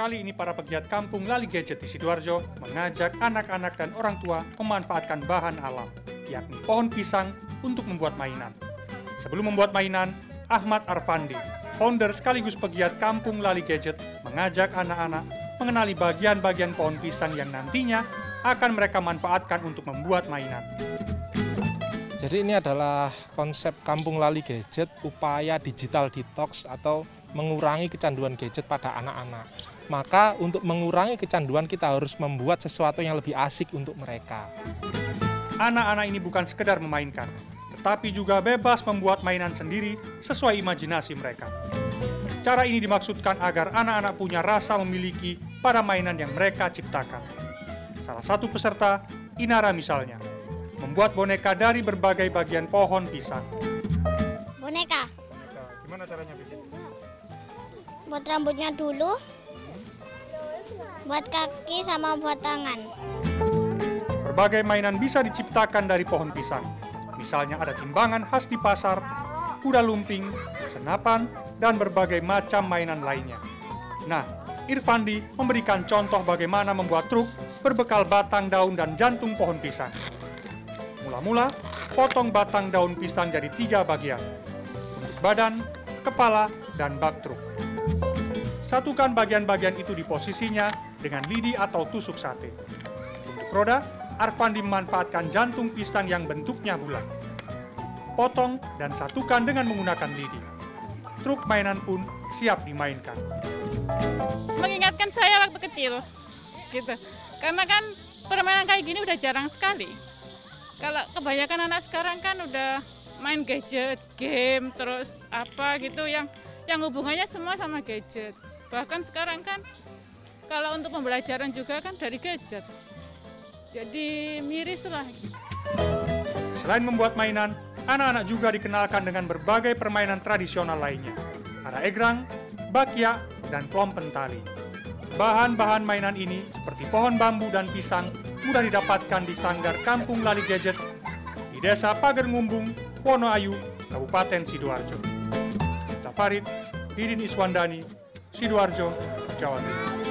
Kali ini para pegiat kampung Lali Gadget di Sidoarjo mengajak anak-anak dan orang tua memanfaatkan bahan alam, yakni pohon pisang untuk membuat mainan. Sebelum membuat mainan, Ahmad Arfandi, founder sekaligus pegiat kampung Lali Gadget, mengajak anak-anak mengenali bagian-bagian pohon pisang yang nantinya akan mereka manfaatkan untuk membuat mainan. Jadi ini adalah konsep kampung lali gadget, upaya digital detox atau mengurangi kecanduan gadget pada anak-anak. Maka untuk mengurangi kecanduan kita harus membuat sesuatu yang lebih asik untuk mereka. Anak-anak ini bukan sekedar memainkan, tetapi juga bebas membuat mainan sendiri sesuai imajinasi mereka. Cara ini dimaksudkan agar anak-anak punya rasa memiliki pada mainan yang mereka ciptakan. Salah satu peserta, Inara misalnya, membuat boneka dari berbagai bagian pohon pisang. Boneka. Gimana caranya bikin? Buat rambutnya dulu. Buat kaki sama buat tangan. Berbagai mainan bisa diciptakan dari pohon pisang. Misalnya ada timbangan khas di pasar, kuda lumping, senapan, dan berbagai macam mainan lainnya. Nah, Irfandi memberikan contoh bagaimana membuat truk berbekal batang daun dan jantung pohon pisang. Mula-mula, potong batang daun pisang jadi tiga bagian. Untuk badan, kepala, dan bak truk. Satukan bagian-bagian itu di posisinya dengan lidi atau tusuk sate. Untuk roda, Arfandi memanfaatkan jantung pisang yang bentuknya bulat. Potong dan satukan dengan menggunakan lidi. Truk mainan pun siap dimainkan. mengingatkan saya waktu kecil gitu karena kan permainan kayak gini udah jarang sekali kalau kebanyakan anak sekarang kan udah main gadget game terus apa gitu yang yang hubungannya semua sama gadget bahkan sekarang kan kalau untuk pembelajaran juga kan dari gadget jadi miris lah Selain membuat mainan, anak-anak juga dikenalkan dengan berbagai permainan tradisional lainnya. Ada egrang, bakya, dan klompen tali. Bahan-bahan mainan ini seperti pohon bambu dan pisang mudah didapatkan di sanggar Kampung Lali Gadget di Desa Pager Ngumbung, Wonoayu, Kabupaten Sidoarjo. Tafarid, Didin Iswandani, Silvio Argio, ciao a tutti.